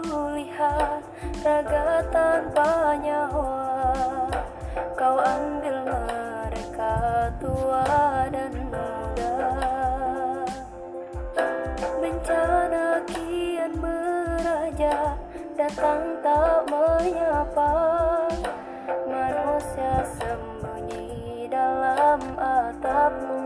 kulihat raga tanpa nyawa Kau ambil mereka tua dan muda. Bencana kian meraja Datang tak menyapa. Manusia sembunyi dalam atapnya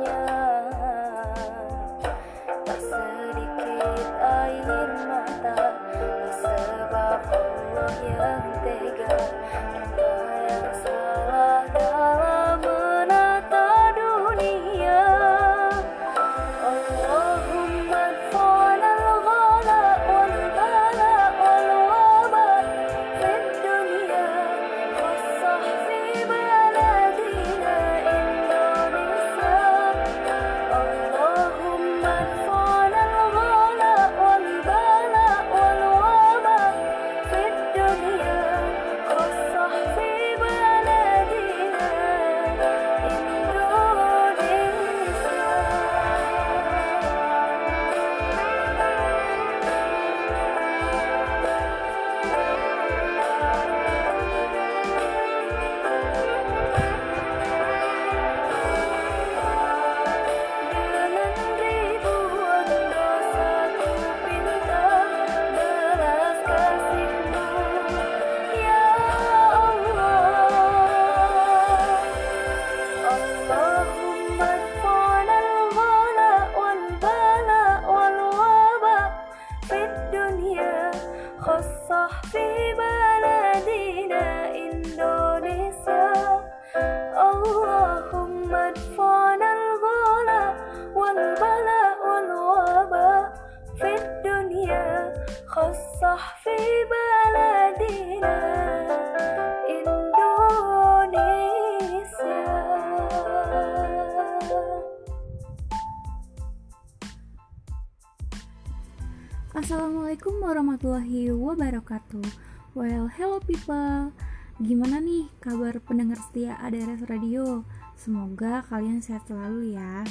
Assalamualaikum warahmatullahi wabarakatuh Well, hello people Gimana nih kabar pendengar setia ADRS Radio? Semoga kalian sehat selalu ya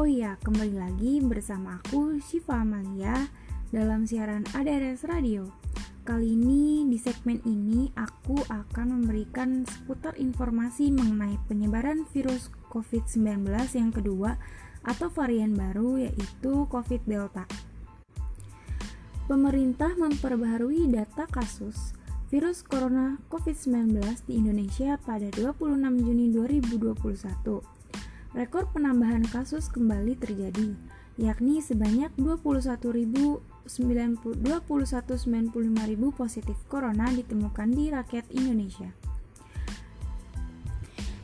Oh iya, kembali lagi bersama aku Syifa Amalia dalam siaran ADRS Radio Kali ini di segmen ini aku akan memberikan seputar informasi mengenai penyebaran virus COVID-19 yang kedua atau varian baru yaitu COVID Delta. Pemerintah memperbaharui data kasus virus corona COVID-19 di Indonesia pada 26 Juni 2021. Rekor penambahan kasus kembali terjadi, yakni sebanyak 21.095.000 positif corona ditemukan di rakyat Indonesia.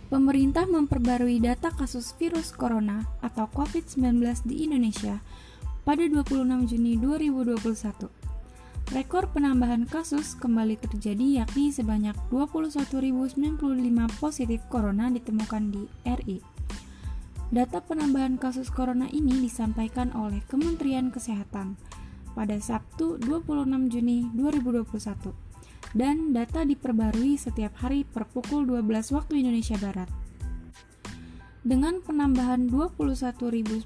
Pemerintah memperbarui data kasus virus corona atau COVID-19 di Indonesia pada 26 Juni 2021. Rekor penambahan kasus kembali terjadi yakni sebanyak 21.095 positif corona ditemukan di RI. Data penambahan kasus corona ini disampaikan oleh Kementerian Kesehatan pada Sabtu 26 Juni 2021 dan data diperbarui setiap hari per pukul 12 waktu Indonesia Barat. Dengan penambahan 21.095,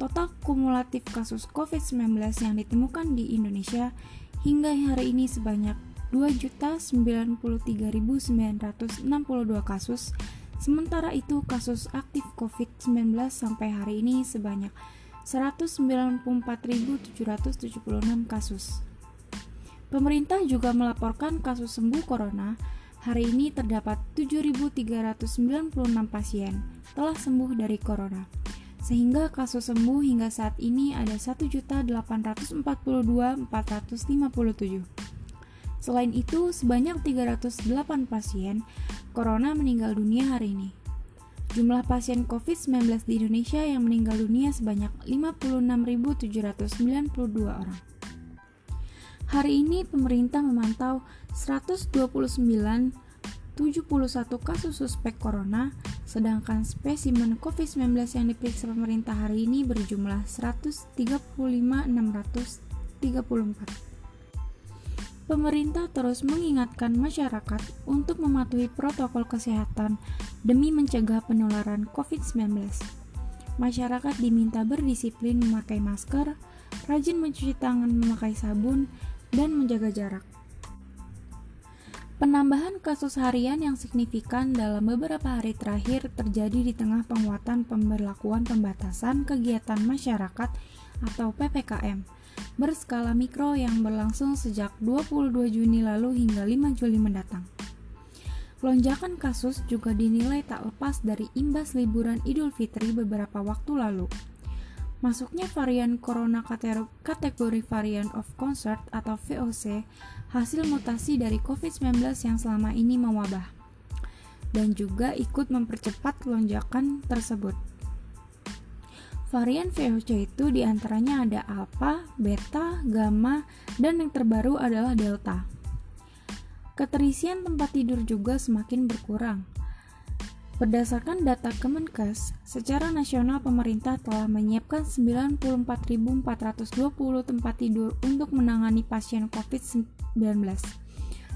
total kumulatif kasus COVID-19 yang ditemukan di Indonesia hingga hari ini sebanyak 2.093.962 kasus. Sementara itu, kasus aktif COVID-19 sampai hari ini sebanyak 194.776 kasus. Pemerintah juga melaporkan kasus sembuh corona. Hari ini terdapat 7.396 pasien telah sembuh dari corona. Sehingga kasus sembuh hingga saat ini ada 1.842.457. Selain itu, sebanyak 308 pasien corona meninggal dunia hari ini. Jumlah pasien COVID-19 di Indonesia yang meninggal dunia sebanyak 56.792 orang. Hari ini pemerintah memantau 129 71 kasus suspek corona, sedangkan spesimen COVID-19 yang diperiksa pemerintah hari ini berjumlah 135.634. Pemerintah terus mengingatkan masyarakat untuk mematuhi protokol kesehatan demi mencegah penularan COVID-19. Masyarakat diminta berdisiplin memakai masker, rajin mencuci tangan memakai sabun, dan menjaga jarak. Penambahan kasus harian yang signifikan dalam beberapa hari terakhir terjadi di tengah penguatan pemberlakuan pembatasan kegiatan masyarakat atau PPKM berskala mikro yang berlangsung sejak 22 Juni lalu hingga 5 Juli mendatang. Lonjakan kasus juga dinilai tak lepas dari imbas liburan Idul Fitri beberapa waktu lalu. Masuknya varian corona kategori varian of concern atau VOC hasil mutasi dari COVID-19 yang selama ini mewabah dan juga ikut mempercepat lonjakan tersebut. Varian VOC itu di antaranya ada Alpha, Beta, Gamma, dan yang terbaru adalah Delta. Keterisian tempat tidur juga semakin berkurang, Berdasarkan data Kemenkes, secara nasional pemerintah telah menyiapkan 94.420 tempat tidur untuk menangani pasien COVID-19.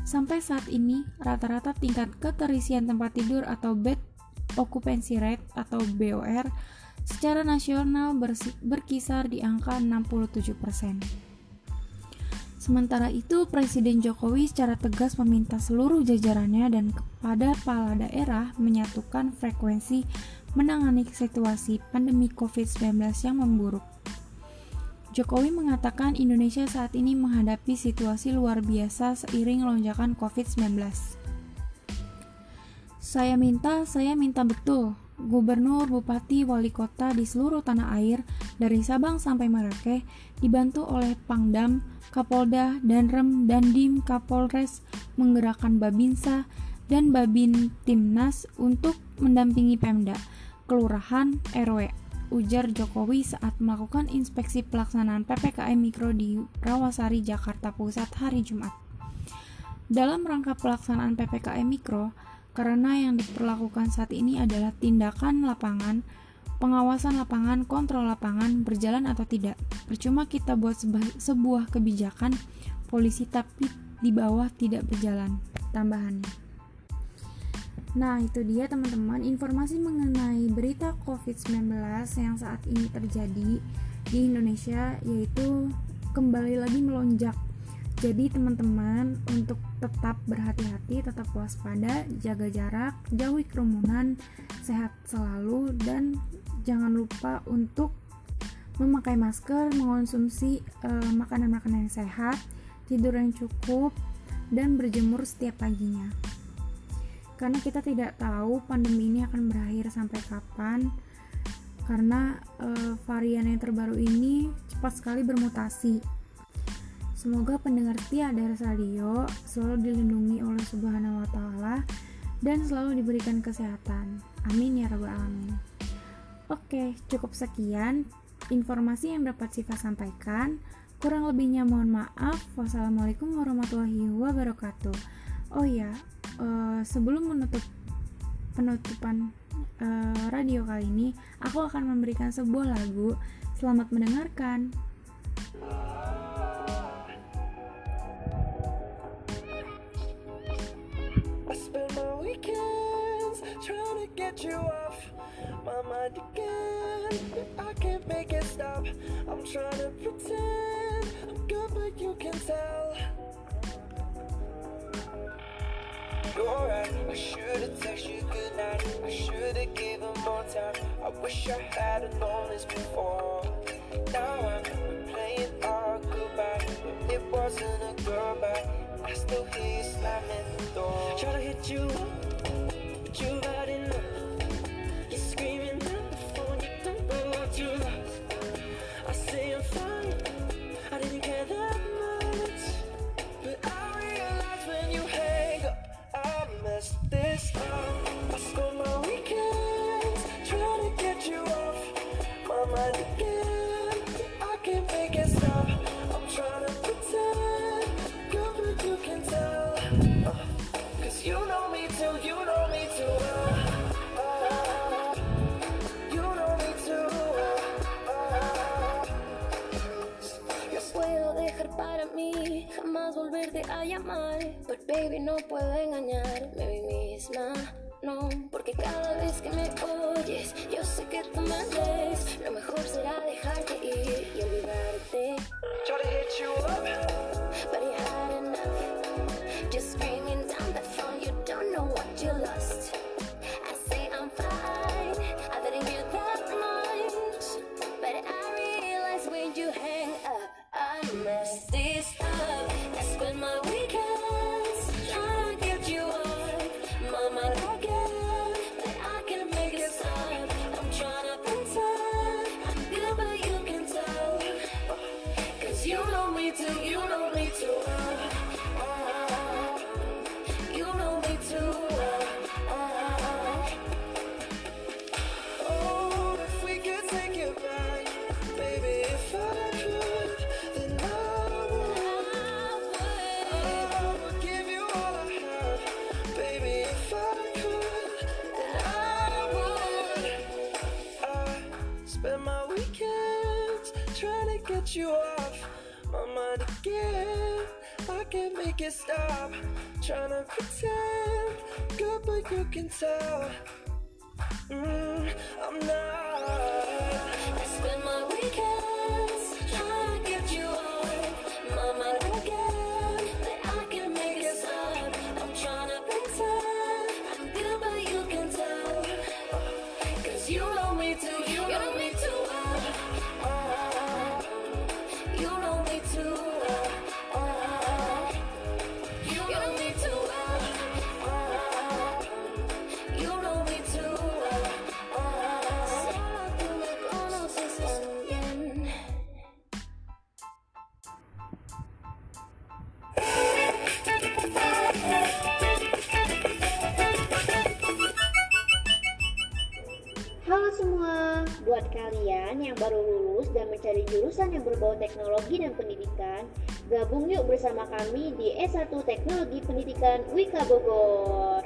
Sampai saat ini, rata-rata tingkat keterisian tempat tidur atau bed occupancy rate atau BOR secara nasional berkisar di angka 67%. Sementara itu, Presiden Jokowi secara tegas meminta seluruh jajarannya dan kepada kepala daerah menyatukan frekuensi menangani situasi pandemi COVID-19 yang memburuk. Jokowi mengatakan Indonesia saat ini menghadapi situasi luar biasa seiring lonjakan COVID-19. Saya minta, saya minta betul, gubernur, bupati, wali kota di seluruh tanah air dari Sabang sampai Merauke dibantu oleh Pangdam, Kapolda, Danrem, Dandim, Kapolres menggerakkan Babinsa dan Babin Timnas untuk mendampingi Pemda, Kelurahan, RW, ujar Jokowi saat melakukan inspeksi pelaksanaan PPKM Mikro di Rawasari, Jakarta Pusat hari Jumat. Dalam rangka pelaksanaan PPKM Mikro, karena yang diperlakukan saat ini adalah tindakan lapangan, pengawasan lapangan, kontrol lapangan berjalan atau tidak. Percuma kita buat sebuah kebijakan polisi tapi di bawah tidak berjalan. Tambahannya. Nah, itu dia teman-teman informasi mengenai berita COVID-19 yang saat ini terjadi di Indonesia yaitu kembali lagi melonjak jadi teman-teman untuk tetap berhati-hati, tetap waspada, jaga jarak, jauhi kerumunan, sehat selalu dan jangan lupa untuk memakai masker, mengonsumsi uh, makanan-makanan yang sehat, tidur yang cukup dan berjemur setiap paginya. Karena kita tidak tahu pandemi ini akan berakhir sampai kapan karena uh, varian yang terbaru ini cepat sekali bermutasi Semoga pendengar setia Daras Radio selalu dilindungi oleh Subhanahu wa taala dan selalu diberikan kesehatan. Amin ya rabbal alamin. Oke, cukup sekian informasi yang dapat Siva sampaikan. Kurang lebihnya mohon maaf. Wassalamualaikum warahmatullahi wabarakatuh. Oh ya, uh, sebelum menutup penutupan uh, radio kali ini, aku akan memberikan sebuah lagu. Selamat mendengarkan. You off my mind again. I can't make it stop. I'm trying to pretend I'm good, but you can tell. You're right, I should've texted you goodnight. I should've given more time. I wish I had've known this before. Now I'm replaying our goodbye. It wasn't a goodbye. I still hear you slamming the door. Try to hit you, to the llamar. But baby, no puedo engañarme a mí misma. No, porque cada vez que me oyes, yo sé que tú me ves. Lo mejor será dejarte ir y olvidarte. Try to hit you up. But you had enough. Just screaming down the phone, you don't know what you lost. Mind. I can't make it stop. Trying to pretend good, but you can tell. Mm, I'm not. Buat kalian yang baru lulus dan mencari jurusan yang berbau teknologi dan pendidikan, gabung yuk bersama kami di S1 Teknologi Pendidikan Wika Bogor.